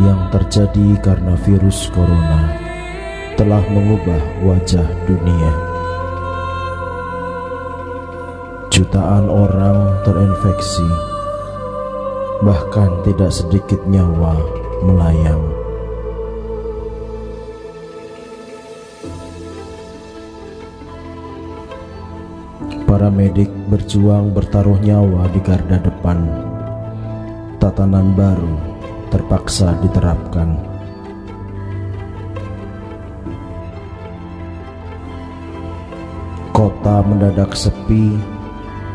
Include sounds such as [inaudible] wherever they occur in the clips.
yang terjadi karena virus corona telah mengubah wajah dunia. Jutaan orang terinfeksi, bahkan tidak sedikit nyawa melayang. Para medik berjuang bertaruh nyawa di garda depan. Tatanan baru terpaksa diterapkan. Kota mendadak sepi,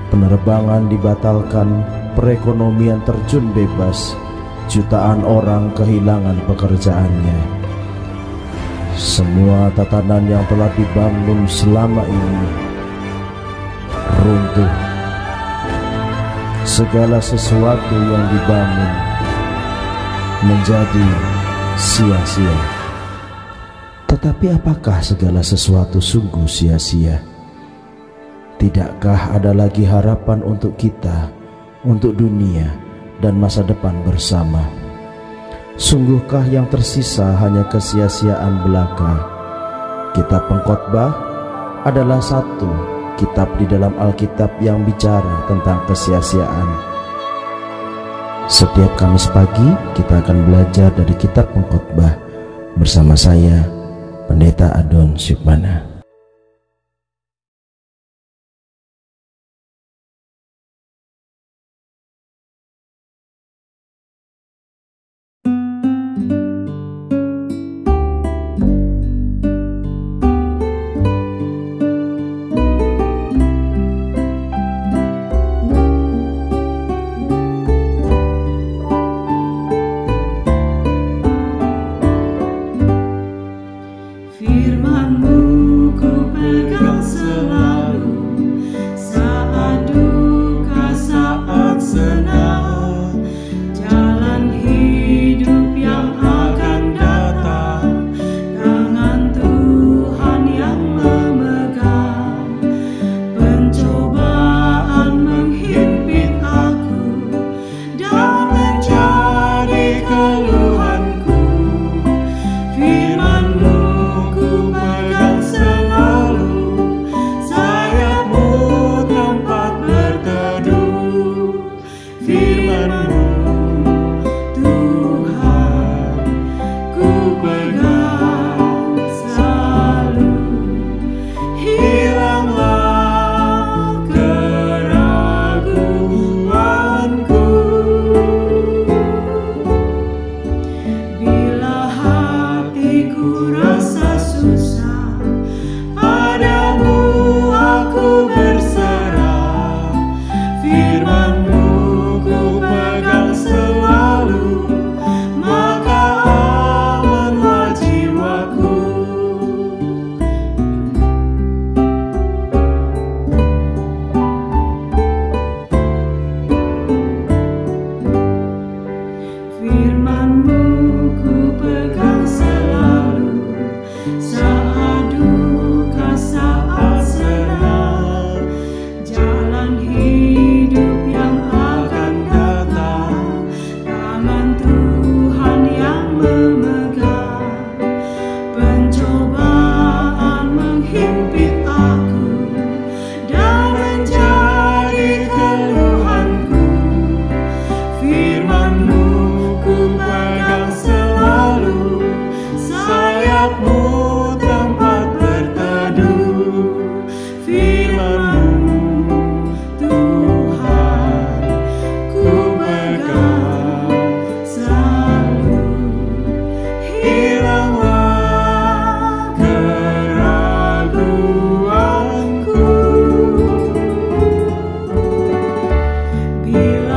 penerbangan dibatalkan, perekonomian terjun bebas, jutaan orang kehilangan pekerjaannya. Semua tatanan yang telah dibangun selama ini runtuh. Segala sesuatu yang dibangun menjadi sia-sia. Tetapi apakah segala sesuatu sungguh sia-sia? Tidakkah ada lagi harapan untuk kita, untuk dunia, dan masa depan bersama? Sungguhkah yang tersisa hanya kesia-siaan belaka? Kitab pengkhotbah adalah satu kitab di dalam Alkitab yang bicara tentang kesia-siaan. Setiap Kamis pagi kita akan belajar dari kitab pengkhotbah bersama saya Pendeta Adon Syukmana.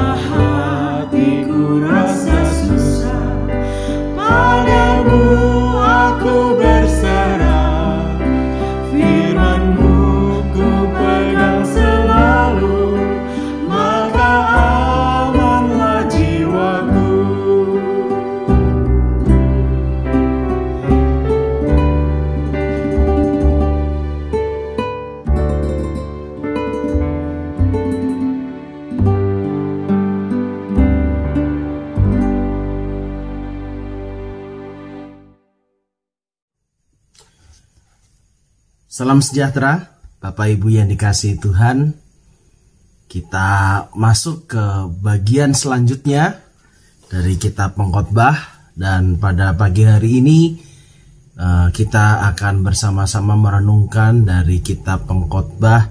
my heart. Salam sejahtera, Bapak Ibu yang dikasih Tuhan. Kita masuk ke bagian selanjutnya dari kitab pengkhotbah dan pada pagi hari ini eh, kita akan bersama-sama merenungkan dari kitab pengkhotbah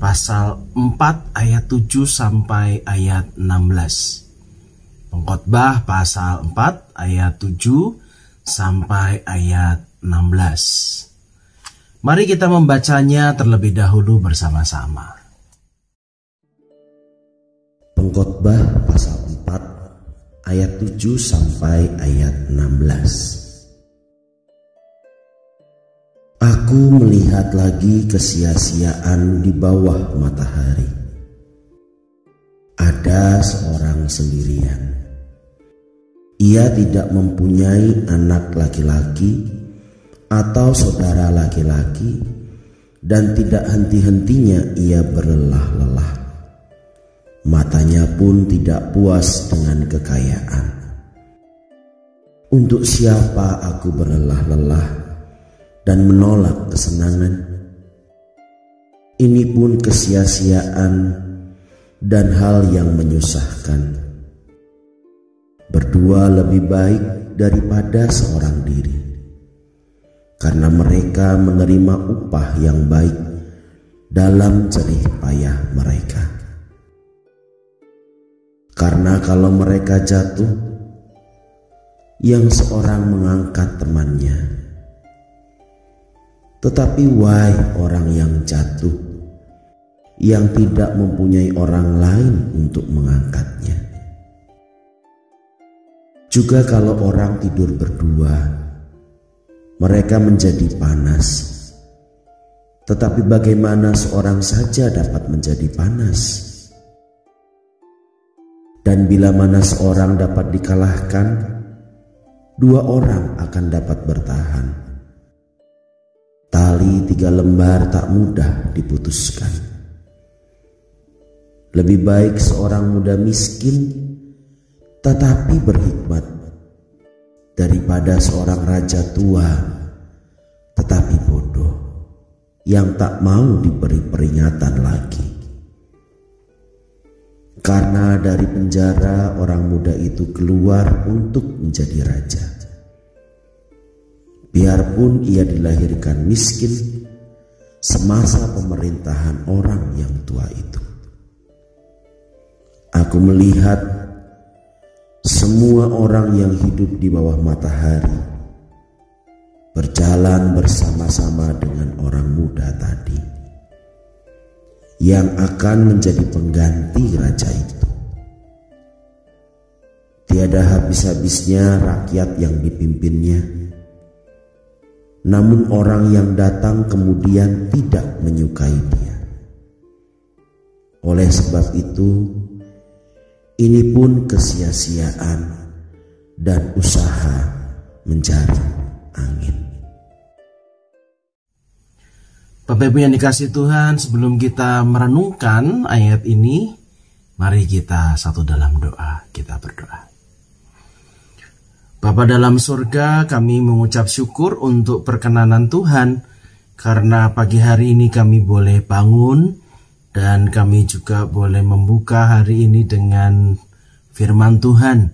pasal 4 ayat 7 sampai ayat 16. Pengkhotbah pasal 4 ayat 7 sampai ayat 16. Mari kita membacanya terlebih dahulu bersama-sama. Pengkhotbah pasal 4 ayat 7 sampai ayat 16. Aku melihat lagi kesia-siaan di bawah matahari. Ada seorang sendirian. Ia tidak mempunyai anak laki-laki atau saudara laki-laki dan tidak henti-hentinya ia berlelah-lelah. Matanya pun tidak puas dengan kekayaan. Untuk siapa aku berlelah-lelah dan menolak kesenangan? Ini pun kesia-siaan dan hal yang menyusahkan. Berdua lebih baik daripada seorang diri karena mereka menerima upah yang baik dalam jerih payah mereka. Karena kalau mereka jatuh, yang seorang mengangkat temannya, tetapi why orang yang jatuh yang tidak mempunyai orang lain untuk mengangkatnya. Juga kalau orang tidur berdua, mereka menjadi panas. Tetapi bagaimana seorang saja dapat menjadi panas? Dan bila mana seorang dapat dikalahkan, dua orang akan dapat bertahan. Tali tiga lembar tak mudah diputuskan. Lebih baik seorang muda miskin tetapi berhikmat daripada seorang raja tua tetapi bodoh yang tak mau diberi peringatan lagi. Karena dari penjara orang muda itu keluar untuk menjadi raja. Biarpun ia dilahirkan miskin semasa pemerintahan orang yang tua itu. Aku melihat semua orang yang hidup di bawah matahari berjalan bersama-sama dengan orang muda tadi yang akan menjadi pengganti raja itu. Tiada habis-habisnya rakyat yang dipimpinnya, namun orang yang datang kemudian tidak menyukai dia. Oleh sebab itu, ini pun kesia-siaan dan usaha mencari angin. Bapak Ibu yang dikasih Tuhan, sebelum kita merenungkan ayat ini, mari kita satu dalam doa, kita berdoa. Bapa dalam surga, kami mengucap syukur untuk perkenanan Tuhan, karena pagi hari ini kami boleh bangun, dan kami juga boleh membuka hari ini dengan firman Tuhan.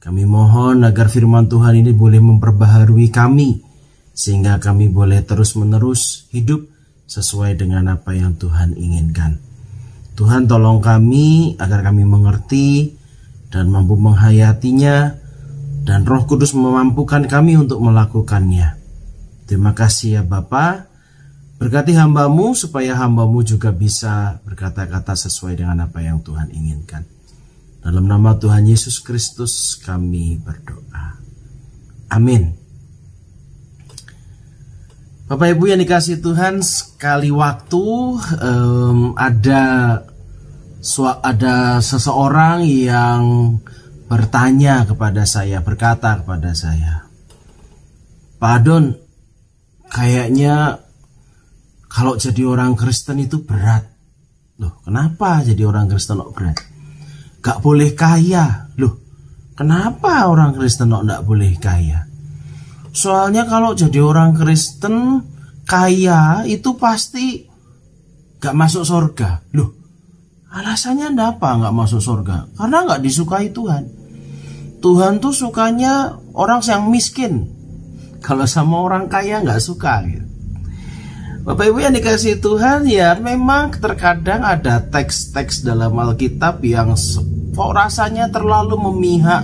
Kami mohon agar firman Tuhan ini boleh memperbaharui kami sehingga kami boleh terus-menerus hidup sesuai dengan apa yang Tuhan inginkan. Tuhan tolong kami agar kami mengerti dan mampu menghayatinya dan Roh Kudus memampukan kami untuk melakukannya. Terima kasih ya Bapak. Berkati hambamu supaya hambamu juga bisa berkata-kata sesuai dengan apa yang Tuhan inginkan. Dalam nama Tuhan Yesus Kristus kami berdoa. Amin. Bapak Ibu yang dikasih Tuhan, sekali waktu um, ada ada seseorang yang bertanya kepada saya, berkata kepada saya, Pak Adon, kayaknya kalau jadi orang Kristen itu berat. Loh, kenapa jadi orang Kristen kok berat? Gak boleh kaya. Loh, kenapa orang Kristen kok gak boleh kaya? Soalnya kalau jadi orang Kristen kaya itu pasti gak masuk surga. Loh, alasannya apa gak masuk surga? Karena gak disukai Tuhan. Tuhan tuh sukanya orang yang miskin. Kalau sama orang kaya gak suka gitu. Bapak Ibu yang dikasih Tuhan ya memang terkadang ada teks-teks dalam Alkitab yang kok rasanya terlalu memihak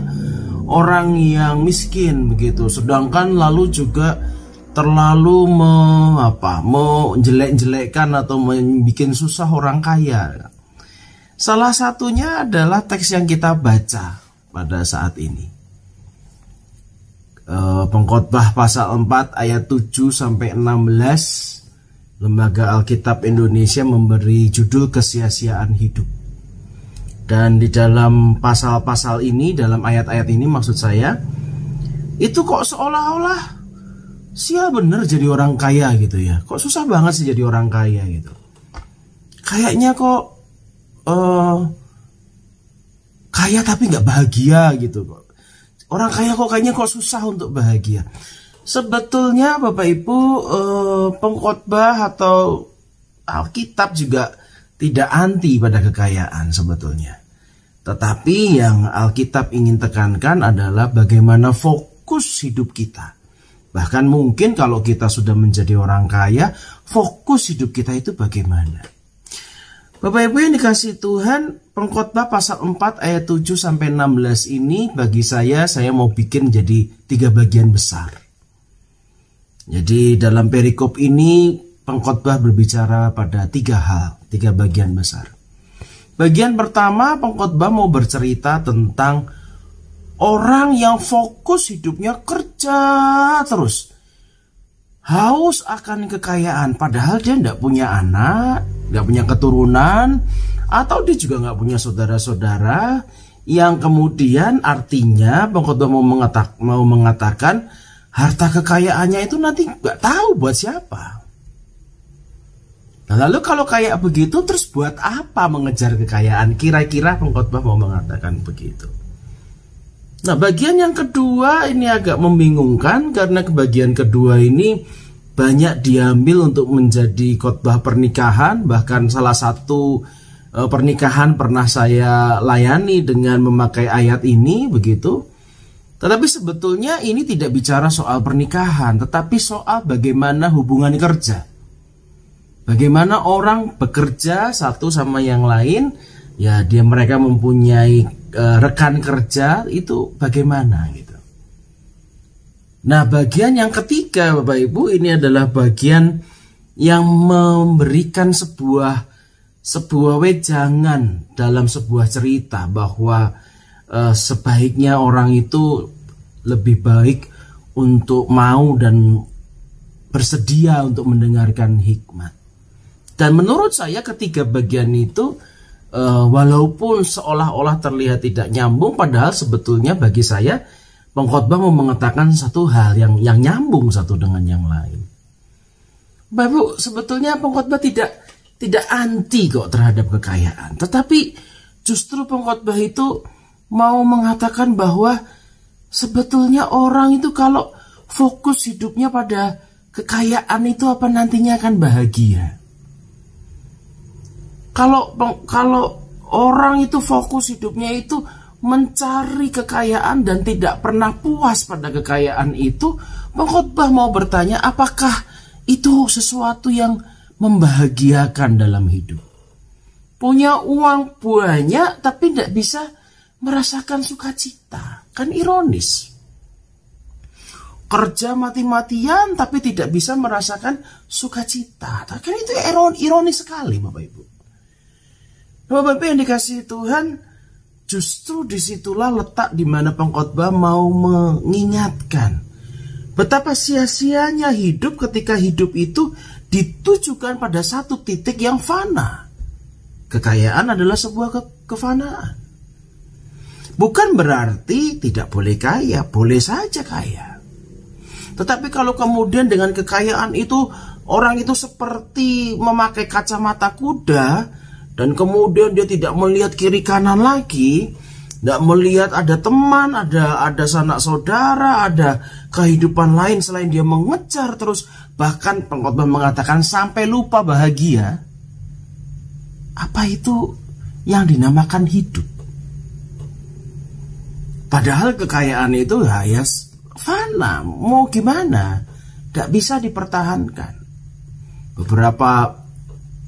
orang yang miskin begitu sedangkan lalu juga terlalu me, apa menjelek-jelekkan atau membuat susah orang kaya. Salah satunya adalah teks yang kita baca pada saat ini. E, pengkhotbah pasal 4 ayat 7 sampai 16 Lembaga Alkitab Indonesia memberi judul kesia-siaan hidup. Dan di dalam pasal-pasal ini, dalam ayat-ayat ini maksud saya, itu kok seolah-olah Sia bener jadi orang kaya gitu ya. Kok susah banget sih jadi orang kaya gitu. Kayaknya kok uh, kaya tapi nggak bahagia gitu kok. Orang kaya kok kayaknya kok susah untuk bahagia. Sebetulnya Bapak Ibu uh, pengkhotbah atau Alkitab juga tidak anti pada kekayaan sebetulnya. Tetapi yang Alkitab ingin tekankan adalah bagaimana fokus hidup kita Bahkan mungkin kalau kita sudah menjadi orang kaya, fokus hidup kita itu bagaimana? Bapak Ibu yang dikasih Tuhan, pengkhotbah pasal 4 ayat 7 sampai 16 ini bagi saya saya mau bikin jadi tiga bagian besar. Jadi dalam perikop ini pengkhotbah berbicara pada tiga hal, tiga bagian besar. Bagian pertama pengkhotbah mau bercerita tentang Orang yang fokus hidupnya kerja terus. Haus akan kekayaan padahal dia tidak punya anak, nggak punya keturunan, atau dia juga nggak punya saudara-saudara yang kemudian artinya pengkhotbah mau, mengatak, mau mengatakan harta kekayaannya itu nanti nggak tahu buat siapa. Nah, lalu kalau kayak begitu terus buat apa mengejar kekayaan? Kira-kira pengkhotbah mau mengatakan begitu. Nah, bagian yang kedua ini agak membingungkan karena kebagian kedua ini banyak diambil untuk menjadi khotbah pernikahan, bahkan salah satu e, pernikahan pernah saya layani dengan memakai ayat ini begitu. Tetapi sebetulnya ini tidak bicara soal pernikahan, tetapi soal bagaimana hubungan kerja. Bagaimana orang bekerja satu sama yang lain, ya dia mereka mempunyai uh, rekan kerja itu bagaimana gitu. Nah, bagian yang ketiga Bapak Ibu ini adalah bagian yang memberikan sebuah sebuah wejangan dalam sebuah cerita bahwa uh, sebaiknya orang itu lebih baik untuk mau dan bersedia untuk mendengarkan hikmat. Dan menurut saya ketiga bagian itu uh, walaupun seolah-olah terlihat tidak nyambung padahal sebetulnya bagi saya pengkhotbah mau mengatakan satu hal yang yang nyambung satu dengan yang lain. Bapak sebetulnya pengkhotbah tidak tidak anti kok terhadap kekayaan, tetapi justru pengkhotbah itu mau mengatakan bahwa sebetulnya orang itu kalau fokus hidupnya pada kekayaan itu apa nantinya akan bahagia. Kalau kalau orang itu fokus hidupnya itu mencari kekayaan dan tidak pernah puas pada kekayaan itu, pengkhotbah mau bertanya apakah itu sesuatu yang membahagiakan dalam hidup. Punya uang banyak tapi tidak bisa merasakan sukacita. Kan ironis. Kerja mati-matian tapi tidak bisa merasakan sukacita. Kan itu ironis sekali Bapak Ibu. Bapak-Bapak yang dikasih Tuhan, justru di situlah letak di mana pengkhotbah mau mengingatkan betapa sia-sianya hidup ketika hidup itu ditujukan pada satu titik yang fana. Kekayaan adalah sebuah ke kefanaan. Bukan berarti tidak boleh kaya, boleh saja kaya. Tetapi kalau kemudian dengan kekayaan itu orang itu seperti memakai kacamata kuda, dan kemudian dia tidak melihat kiri kanan lagi, tidak melihat ada teman, ada ada sanak saudara, ada kehidupan lain selain dia mengejar terus bahkan pengkhotbah mengatakan sampai lupa bahagia. Apa itu yang dinamakan hidup? Padahal kekayaan itu ya, ya fana, mau gimana? Gak bisa dipertahankan. Beberapa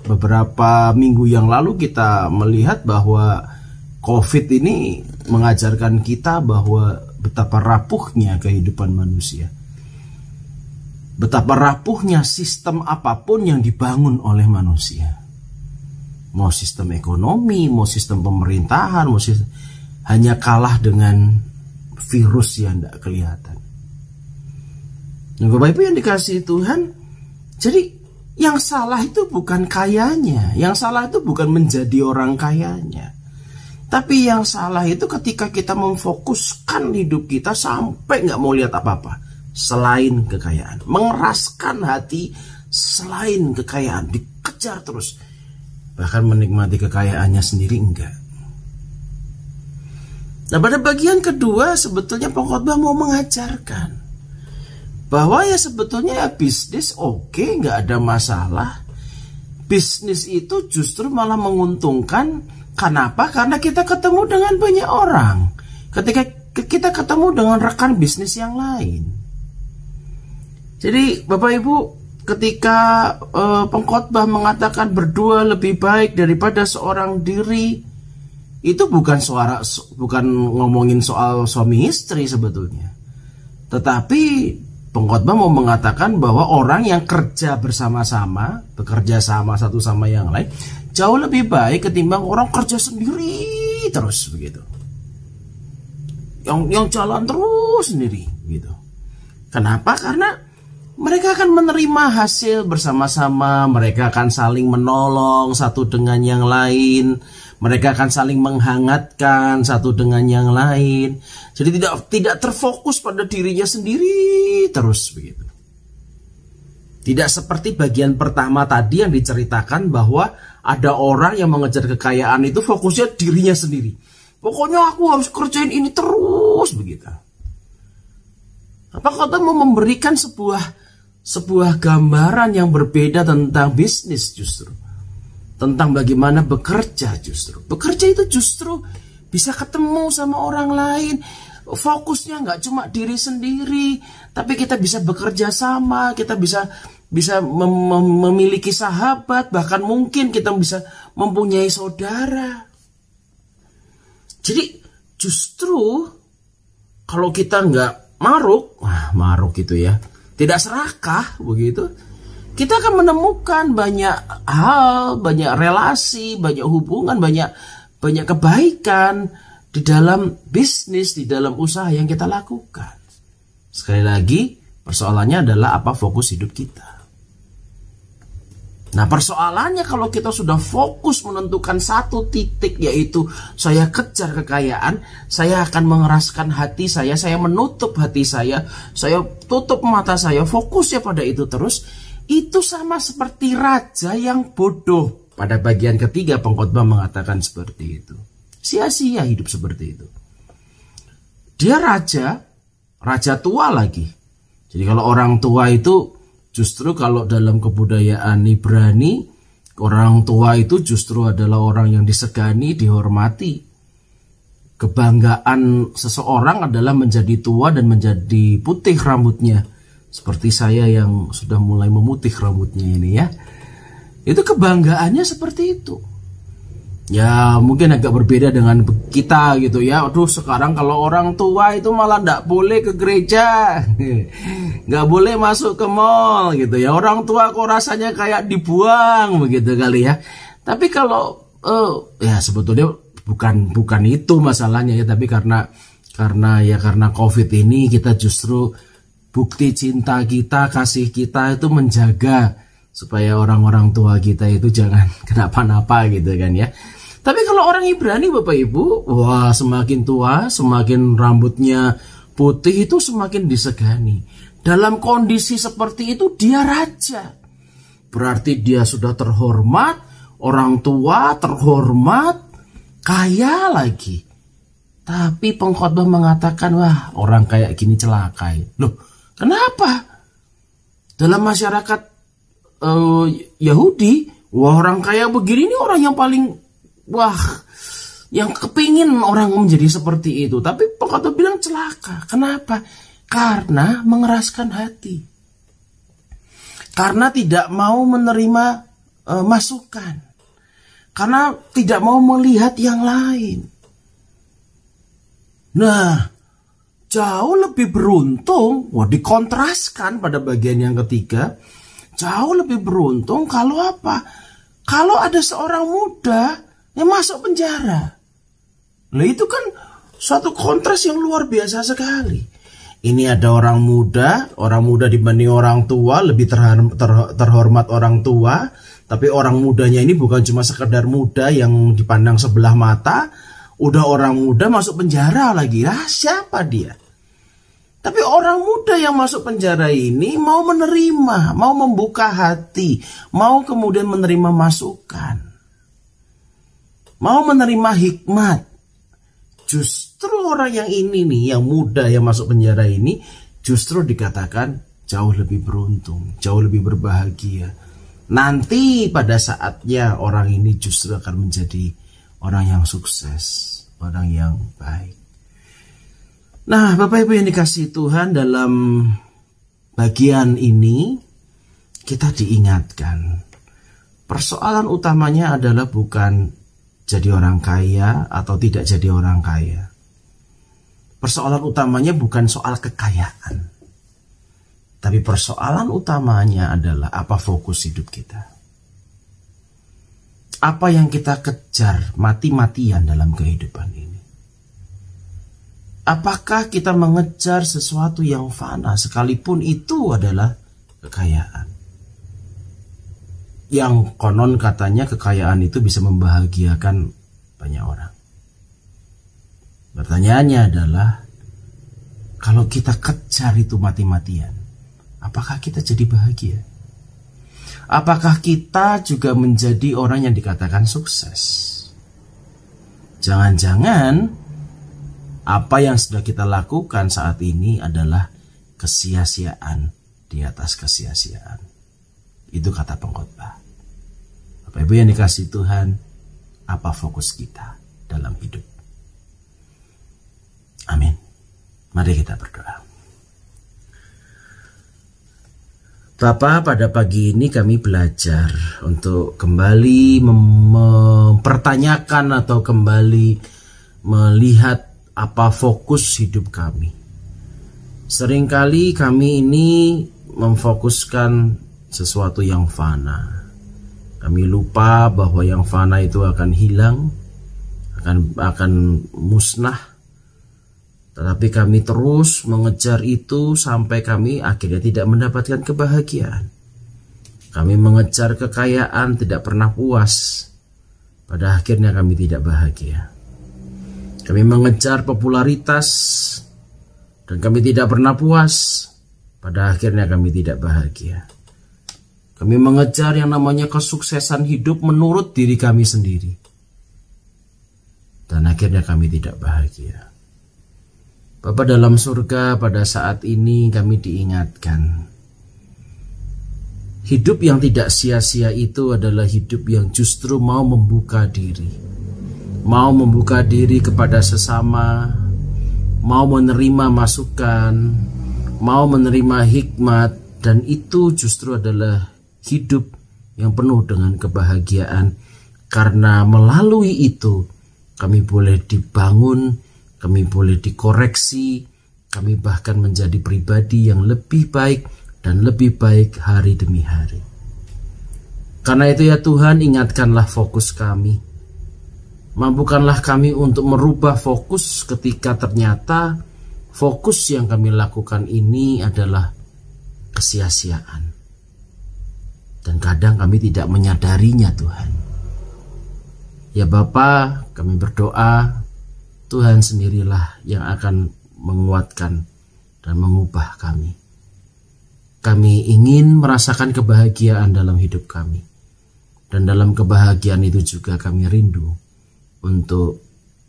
beberapa minggu yang lalu kita melihat bahwa COVID ini mengajarkan kita bahwa betapa rapuhnya kehidupan manusia betapa rapuhnya sistem apa pun yang dibangun oleh manusia. Mau sistem ekonomi, mau sistem pemerintahan, mau sistem, hanya kalah dengan virus yang tidak kelihatan. Nah, Bapak Ibu yang dikasih Tuhan, jadi yang salah itu bukan kayanya, yang salah itu bukan menjadi orang kayanya. Tapi yang salah itu ketika kita memfokuskan hidup kita sampai nggak mau lihat apa-apa selain kekayaan. Mengeraskan hati selain kekayaan. Dikejar terus. Bahkan menikmati kekayaannya sendiri enggak. Nah pada bagian kedua sebetulnya pengkhotbah mau mengajarkan bahwa ya sebetulnya ya bisnis oke okay, nggak ada masalah. Bisnis itu justru malah menguntungkan. Kenapa? Karena kita ketemu dengan banyak orang. Ketika kita ketemu dengan rekan bisnis yang lain. Jadi Bapak Ibu ketika uh, pengkhotbah mengatakan berdua lebih baik daripada seorang diri itu bukan suara bukan ngomongin soal suami istri sebetulnya. Tetapi pengkhotbah mau mengatakan bahwa orang yang kerja bersama-sama, bekerja sama satu sama yang lain jauh lebih baik ketimbang orang kerja sendiri terus begitu. Yang yang jalan terus sendiri gitu. Kenapa? Karena mereka akan menerima hasil bersama-sama, mereka akan saling menolong satu dengan yang lain, mereka akan saling menghangatkan satu dengan yang lain. Jadi tidak tidak terfokus pada dirinya sendiri terus begitu. Tidak seperti bagian pertama tadi yang diceritakan bahwa ada orang yang mengejar kekayaan itu fokusnya dirinya sendiri. Pokoknya aku harus kerjain ini terus begitu. Apa kata mau memberikan sebuah sebuah gambaran yang berbeda tentang bisnis justru. Tentang bagaimana bekerja justru. Bekerja itu justru bisa ketemu sama orang lain. Fokusnya nggak cuma diri sendiri, tapi kita bisa bekerja sama, kita bisa bisa mem mem memiliki sahabat, bahkan mungkin kita bisa mempunyai saudara. Jadi justru kalau kita nggak maruk, wah maruk gitu ya, tidak serakah begitu, kita akan menemukan banyak hal, banyak relasi, banyak hubungan, banyak banyak kebaikan di dalam bisnis, di dalam usaha yang kita lakukan. Sekali lagi, persoalannya adalah apa fokus hidup kita. Nah persoalannya kalau kita sudah fokus menentukan satu titik yaitu saya kejar kekayaan, saya akan mengeraskan hati saya, saya menutup hati saya, saya tutup mata saya, fokusnya pada itu terus. Itu sama seperti raja yang bodoh. Pada bagian ketiga pengkhotbah mengatakan seperti itu. Sia-sia hidup seperti itu. Dia raja, raja tua lagi. Jadi kalau orang tua itu Justru kalau dalam kebudayaan Ibrani, orang tua itu justru adalah orang yang disegani, dihormati. Kebanggaan seseorang adalah menjadi tua dan menjadi putih rambutnya. Seperti saya yang sudah mulai memutih rambutnya ini ya. Itu kebanggaannya seperti itu ya mungkin agak berbeda dengan kita gitu ya. Aduh sekarang kalau orang tua itu malah tidak boleh ke gereja, [laughs] nggak boleh masuk ke mall gitu ya. Orang tua kok rasanya kayak dibuang begitu kali ya. Tapi kalau uh, ya sebetulnya bukan bukan itu masalahnya ya, tapi karena karena ya karena covid ini kita justru bukti cinta kita kasih kita itu menjaga supaya orang-orang tua kita itu jangan [laughs] kenapa-napa gitu kan ya. Tapi kalau orang Ibrani Bapak Ibu, wah semakin tua, semakin rambutnya putih itu semakin disegani. Dalam kondisi seperti itu dia raja. Berarti dia sudah terhormat, orang tua terhormat, kaya lagi. Tapi pengkhotbah mengatakan, wah orang kayak gini celakai. Loh, kenapa? dalam masyarakat uh, Yahudi, wah orang kaya begini ini orang yang paling wah yang kepingin orang menjadi seperti itu. Tapi pengkhotbah bilang celaka. Kenapa? Karena mengeraskan hati. Karena tidak mau menerima uh, masukan. Karena tidak mau melihat yang lain. Nah, jauh lebih beruntung, wah dikontraskan pada bagian yang ketiga, jauh lebih beruntung kalau apa? Kalau ada seorang muda yang masuk penjara. Nah itu kan suatu kontras yang luar biasa sekali. Ini ada orang muda, orang muda dibanding orang tua, lebih terhormat orang tua, tapi orang mudanya ini bukan cuma sekedar muda yang dipandang sebelah mata, Udah orang muda masuk penjara lagi. Ah, siapa dia? Tapi orang muda yang masuk penjara ini mau menerima, mau membuka hati, mau kemudian menerima masukan. Mau menerima hikmat. Justru orang yang ini nih, yang muda yang masuk penjara ini, justru dikatakan jauh lebih beruntung, jauh lebih berbahagia. Nanti pada saatnya orang ini justru akan menjadi orang yang sukses, orang yang baik. Nah, Bapak Ibu yang dikasih Tuhan dalam bagian ini kita diingatkan persoalan utamanya adalah bukan jadi orang kaya atau tidak jadi orang kaya. Persoalan utamanya bukan soal kekayaan. Tapi persoalan utamanya adalah apa fokus hidup kita apa yang kita kejar mati-matian dalam kehidupan ini? Apakah kita mengejar sesuatu yang fana sekalipun itu adalah kekayaan? Yang konon katanya kekayaan itu bisa membahagiakan banyak orang. Pertanyaannya adalah kalau kita kejar itu mati-matian, apakah kita jadi bahagia? Apakah kita juga menjadi orang yang dikatakan sukses? Jangan-jangan apa yang sudah kita lakukan saat ini adalah kesia-siaan di atas kesia-siaan. Itu kata pengkhotbah. Bapak Ibu yang dikasih Tuhan, apa fokus kita dalam hidup? Amin. Mari kita berdoa. Bapak, pada pagi ini kami belajar untuk kembali mempertanyakan atau kembali melihat apa fokus hidup kami. Seringkali kami ini memfokuskan sesuatu yang fana. Kami lupa bahwa yang fana itu akan hilang, akan akan musnah tetapi kami terus mengejar itu sampai kami akhirnya tidak mendapatkan kebahagiaan. Kami mengejar kekayaan tidak pernah puas. Pada akhirnya kami tidak bahagia. Kami mengejar popularitas dan kami tidak pernah puas. Pada akhirnya kami tidak bahagia. Kami mengejar yang namanya kesuksesan hidup menurut diri kami sendiri. Dan akhirnya kami tidak bahagia. Bapak dalam surga pada saat ini kami diingatkan. Hidup yang tidak sia-sia itu adalah hidup yang justru mau membuka diri. Mau membuka diri kepada sesama Mau menerima masukan Mau menerima hikmat Dan itu justru adalah hidup yang penuh dengan kebahagiaan. Karena melalui itu kami boleh dibangun kami boleh dikoreksi, kami bahkan menjadi pribadi yang lebih baik dan lebih baik hari demi hari. Karena itu ya Tuhan ingatkanlah fokus kami. Mampukanlah kami untuk merubah fokus ketika ternyata fokus yang kami lakukan ini adalah kesia-siaan. Dan kadang kami tidak menyadarinya Tuhan. Ya Bapa, kami berdoa Tuhan sendirilah yang akan menguatkan dan mengubah kami. Kami ingin merasakan kebahagiaan dalam hidup kami. Dan dalam kebahagiaan itu juga kami rindu untuk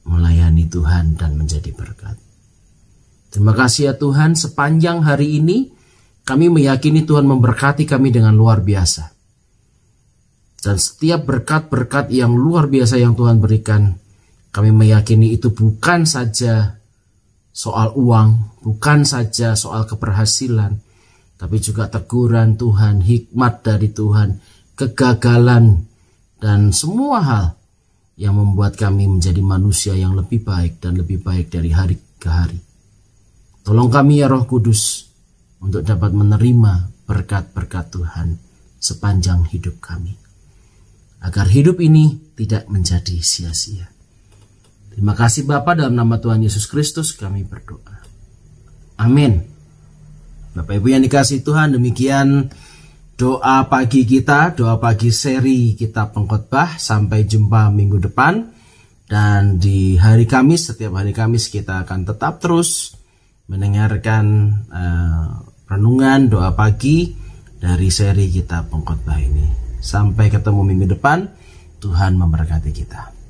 melayani Tuhan dan menjadi berkat. Terima kasih ya Tuhan sepanjang hari ini Kami meyakini Tuhan memberkati kami dengan luar biasa. Dan setiap berkat-berkat yang luar biasa yang Tuhan berikan, kami meyakini itu bukan saja soal uang, bukan saja soal keberhasilan, tapi juga teguran Tuhan, hikmat dari Tuhan, kegagalan, dan semua hal yang membuat kami menjadi manusia yang lebih baik dan lebih baik dari hari ke hari. Tolong kami ya Roh Kudus untuk dapat menerima berkat-berkat Tuhan sepanjang hidup kami. Agar hidup ini tidak menjadi sia-sia. Terima kasih Bapak dalam nama Tuhan Yesus Kristus kami berdoa. Amin. Bapak Ibu yang dikasih Tuhan demikian doa pagi kita, doa pagi seri kita pengkhotbah sampai jumpa minggu depan dan di hari Kamis setiap hari Kamis kita akan tetap terus mendengarkan uh, renungan doa pagi dari seri kita pengkhotbah ini. Sampai ketemu minggu depan, Tuhan memberkati kita.